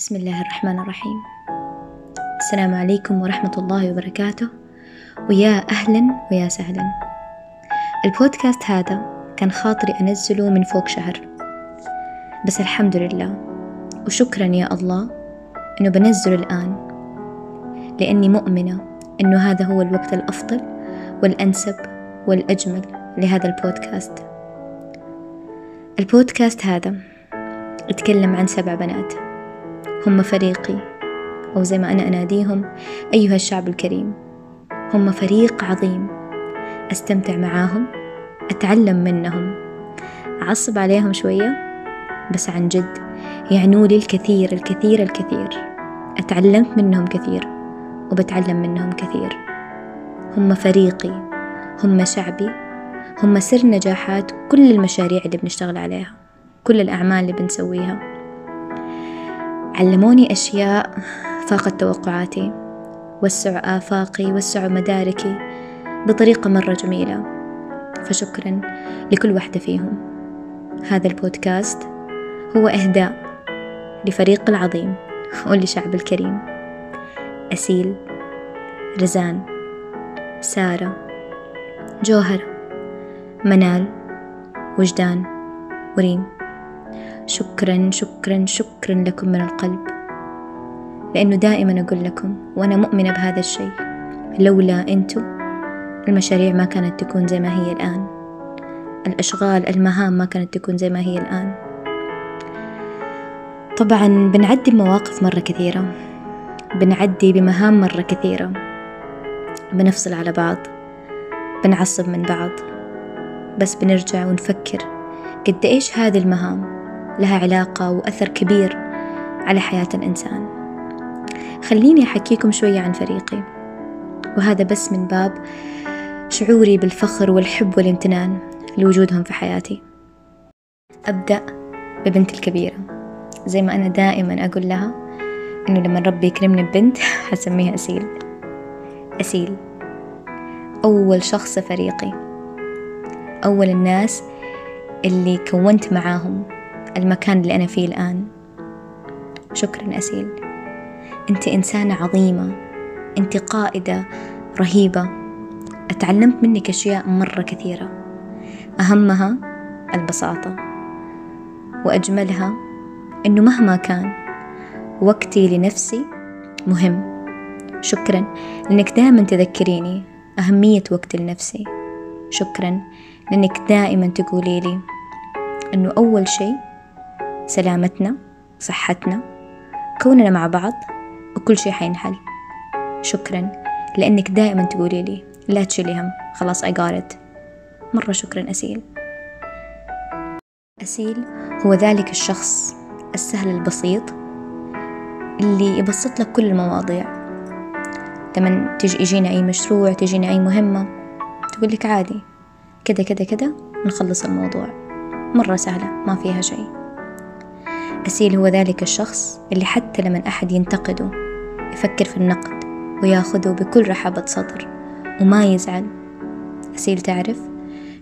بسم الله الرحمن الرحيم. السلام عليكم ورحمة الله وبركاته. ويا أهلا ويا سهلا. البودكاست هذا كان خاطري أنزله من فوق شهر بس الحمد لله. وشكرا يا الله أنه بنزله الآن. لأني مؤمنة أنه هذا هو الوقت الأفضل والأنسب والأجمل لهذا البودكاست. البودكاست هذا يتكلم عن سبع بنات. هم فريقي. أو زي ما أنا أناديهم أيها الشعب الكريم هم فريق عظيم. أستمتع معاهم أتعلم منهم. أعصب عليهم شوية بس عن جد يعنوا لي الكثير الكثير الكثير. أتعلمت منهم كثير وبتعلم منهم كثير. هم فريقي هم شعبي هم سر نجاحات كل المشاريع اللي بنشتغل عليها كل الأعمال اللي بنسويها. علموني أشياء فاقت توقعاتي وسعوا آفاقي وسعوا مداركي بطريقة مرة جميلة. فشكرا لكل واحدة فيهم. هذا البودكاست هو إهداء لفريق العظيم ولشعب الكريم. أسيل رزان سارة جوهر منال وجدان وريم. شكرا شكرا شكرا لكم من القلب. لأنه دائما أقول لكم وأنا مؤمنة بهذا الشيء لولا أنتو المشاريع ما كانت تكون زي ما هي الآن. الأشغال المهام ما كانت تكون زي ما هي الآن. طبعا بنعدي بمواقف مرة كثيرة. بنعدي بمهام مرة كثيرة. بنفصل على بعض. بنعصب من بعض. بس بنرجع ونفكر قد إيش هذه المهام لها علاقة وأثر كبير على حياة الإنسان. خليني أحكيكم شوية عن فريقي. وهذا بس من باب شعوري بالفخر والحب والامتنان لوجودهم في حياتي. أبدأ ببنتي الكبيرة. زي ما أنا دائما أقول لها إنه لما ربي يكرمني ببنت حسميها أسيل. أسيل. أول شخص فريقي. أول الناس اللي كونت معاهم. المكان اللي أنا فيه الآن. شكرا أسيل. أنت إنسانة عظيمة أنت قائدة رهيبة. أتعلمت منك أشياء مرة كثيرة. أهمها البساطة وأجملها أنه مهما كان وقتي لنفسي مهم. شكرا لأنك دائما تذكريني أهمية وقتي لنفسي. شكرا لأنك دائما تقولي لي أنه أول شيء سلامتنا صحتنا كوننا مع بعض وكل شيء حينحل. شكرا لأنك دائما تقولي لي لا تشيلي هم. خلاص I مرة شكرا أسيل. أسيل هو ذلك الشخص السهل البسيط اللي يبسط لك كل المواضيع. لما تجي يجينا أي مشروع تجينا أي مهمة تقول لك عادي. كده كده كده نخلص الموضوع. مرة سهلة ما فيها شيء. أسيل هو ذلك الشخص اللي حتى لما أحد ينتقده يفكر في النقد ويأخذه بكل رحابة صدر وما يزعل. أسيل تعرف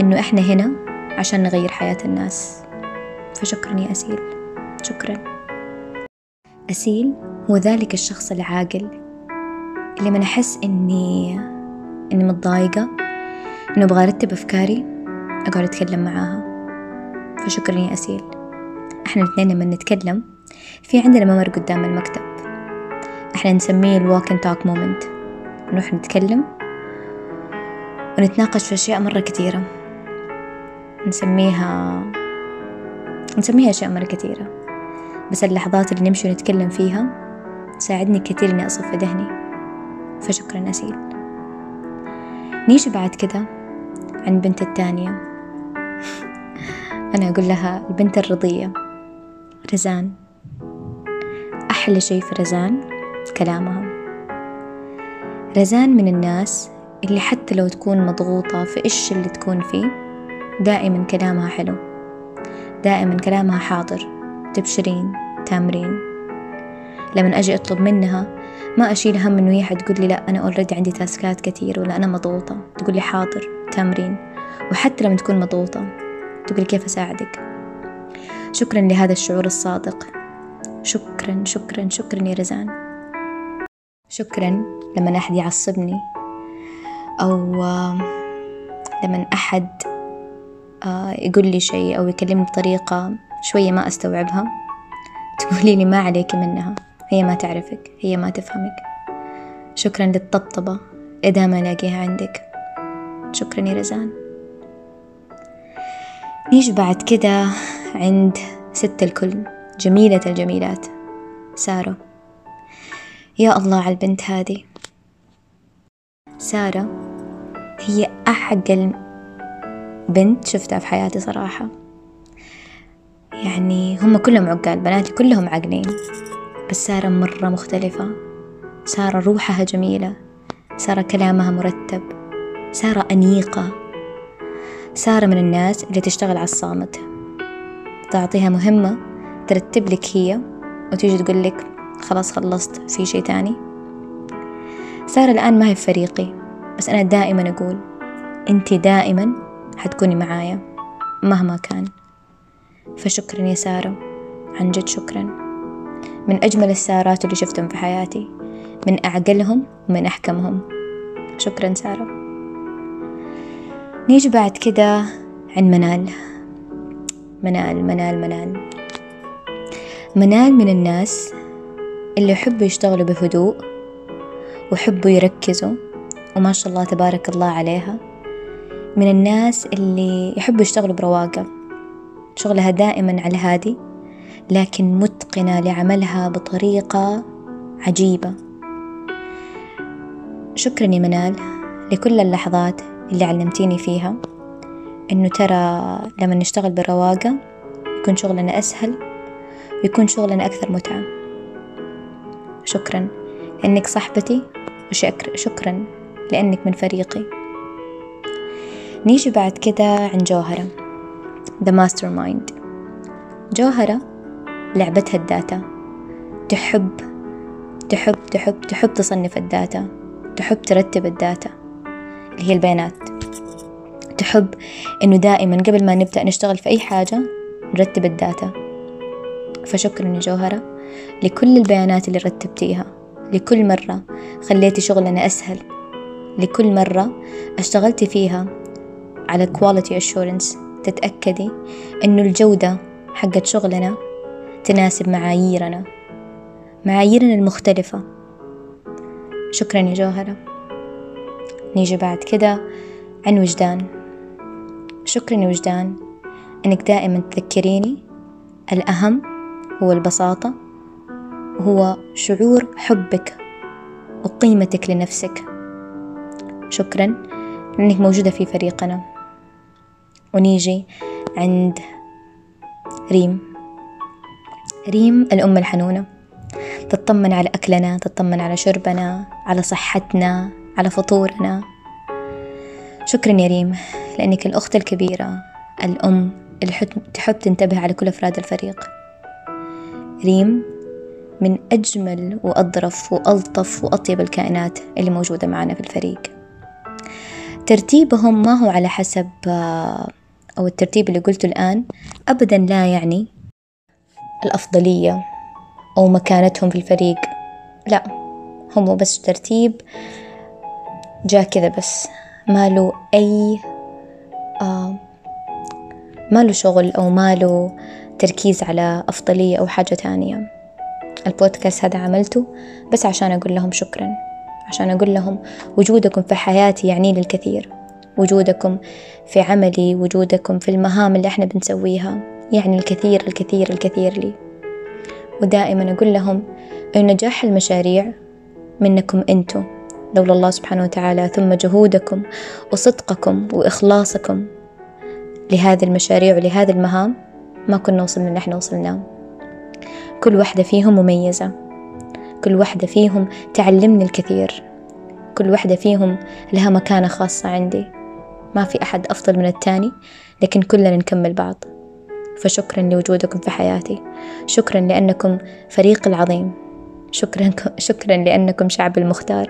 إنه إحنا هنا عشان نغير حياة الناس. فشكرا يا أسيل. شكرا. أسيل هو ذلك الشخص العاقل اللي من أحس إني إني متضايقة إنه أبغى أرتب أفكاري أقعد أتكلم معاها. فشكرا يا أسيل. إحنا الاثنين لما نتكلم في عندنا ممر قدام المكتب. إحنا نسميه الوالك and talk moment. نروح نتكلم ونتناقش في أشياء مرة كثيرة. نسميها نسميها أشياء مرة كثيرة. بس اللحظات اللي نمشي ونتكلم فيها تساعدني كثير إني أصفي ذهني. فشكرا أسيل. نيجي بعد كده عن بنت التانية أنا أقول لها البنت الرضية. رزان. أحلى شي في رزان كلامها رزان من الناس اللي حتى لو تكون مضغوطة في إيش اللي تكون فيه دائما كلامها حلو. دائما كلامها حاضر تبشرين تامرين. لما أجي أطلب منها ما أشيل هم إنه هي حتقول لي لا أنا أوريدي عندي تاسكات كثير ولا أنا مضغوطة. تقول لي حاضر تامرين. وحتى لما تكون مضغوطة تقول كيف أساعدك؟ شكرا لهذا الشعور الصادق. شكرا شكرا شكرا يا رزان. شكرا لما أحد يعصبني أو لما أحد آه، يقول لي شيء أو يكلمني بطريقة شوية ما أستوعبها. تقولي لي ما عليك منها. هي ما تعرفك هي ما تفهمك. شكرا للطبطبة إذا ما ألاقيها عندك. شكرا يا رزان. نيجي بعد كده عند ست الكل جميلة الجميلات. سارة. يا الله على البنت هذه. سارة هي أعقل بنت شفتها في حياتي صراحة. يعني هم كلهم عقال بناتي كلهم عاقلين بس سارة مرة مختلفة. سارة روحها جميلة. سارة كلامها مرتب. سارة أنيقة. سارة من الناس اللي تشتغل على الصامت. تعطيها مهمة ترتب لك هي وتيجي تقول لك خلاص خلصت في شي تاني؟ سارة الآن ما هي في فريقي بس أنا دائما أقول أنت دائما حتكوني معايا مهما كان. فشكرا يا سارة عن جد شكرا. من أجمل السارات اللي شفتهم في حياتي من أعقلهم ومن أحكمهم. شكرا سارة. نيجي بعد كده عن منال. منال منال منال. منال من الناس اللي يحبوا يشتغلوا بهدوء ويحبوا يركزوا وما شاء الله تبارك الله عليها. من الناس اللي يحبوا يشتغلوا برواقة. شغلها دائما على الهادي لكن متقنة لعملها بطريقة عجيبة. شكرا يا منال لكل اللحظات اللي علمتيني فيها. إنه ترى لما نشتغل برواقة يكون شغلنا أسهل ويكون شغلنا أكثر متعة. شكرا. لأنك صاحبتي وشكرا لأنك من فريقي. نيجي بعد كده عن جوهرة. The Mastermind. جوهرة لعبتها ال data. تحب تحب تحب تحب تصنف ال data. تحب ترتب ال data. اللي هي البيانات. تحب إنه دائما قبل ما نبدأ نشتغل في أي حاجة نرتب الداتا. فشكرا يا جوهرة لكل البيانات اللي رتبتيها. لكل مرة خليتي شغلنا أسهل. لكل مرة اشتغلتي فيها على quality assurance. تتأكدي إنه الجودة حقت شغلنا تناسب معاييرنا. معاييرنا المختلفة. شكرا يا جوهرة. نيجي بعد كده عن وجدان. شكرا يا وجدان. إنك دائما تذكريني. الأهم هو البساطة وهو شعور حبك وقيمتك لنفسك. شكرا لأنك موجودة في فريقنا. ونيجي عند ريم. ريم الأم الحنونة. تطمن على أكلنا تطمن على شربنا على صحتنا على فطورنا. شكرا يا ريم. لأنك الأخت الكبيرة الأم اللي تحب تنتبه على كل أفراد الفريق. ريم من أجمل وأظرف وألطف وأطيب الكائنات اللي موجودة معنا في الفريق. ترتيبهم ما هو على حسب أو الترتيب اللي قلته الآن أبدا لا يعني الأفضلية أو مكانتهم في الفريق. لا هم بس ترتيب جاء كذا بس ما له أي آه ما له شغل أو ما له تركيز على أفضلية أو حاجة تانية. البودكاست هذا عملته بس عشان أقول لهم شكرا. عشان أقول لهم وجودكم في حياتي يعني لي الكثير وجودكم في عملي وجودكم في المهام اللي إحنا بنسويها. يعني الكثير الكثير الكثير لي. ودائما أقول لهم أن نجاح المشاريع منكم أنتم لولا الله سبحانه وتعالى ثم جهودكم وصدقكم وإخلاصكم لهذه المشاريع ولهذه المهام؟ ما كنا وصلنا اللي إحنا وصلناه. كل واحدة فيهم مميزة. كل واحدة فيهم تعلمني الكثير. كل واحدة فيهم لها مكانة خاصة عندي. ما في أحد أفضل من التاني لكن كلنا نكمل بعض. فشكرا لوجودكم في حياتي. شكرا لأنكم فريق العظيم. شكرا شكرا لأنكم شعب المختار.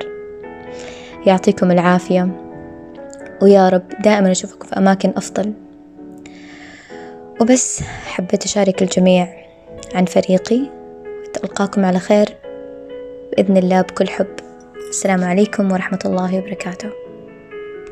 يعطيكم العافية. ويا رب دائما أشوفكم في أماكن أفضل. وبس حبيت أشارك الجميع عن فريقي ألقاكم على خير بإذن الله بكل حب. السلام عليكم ورحمة الله وبركاته.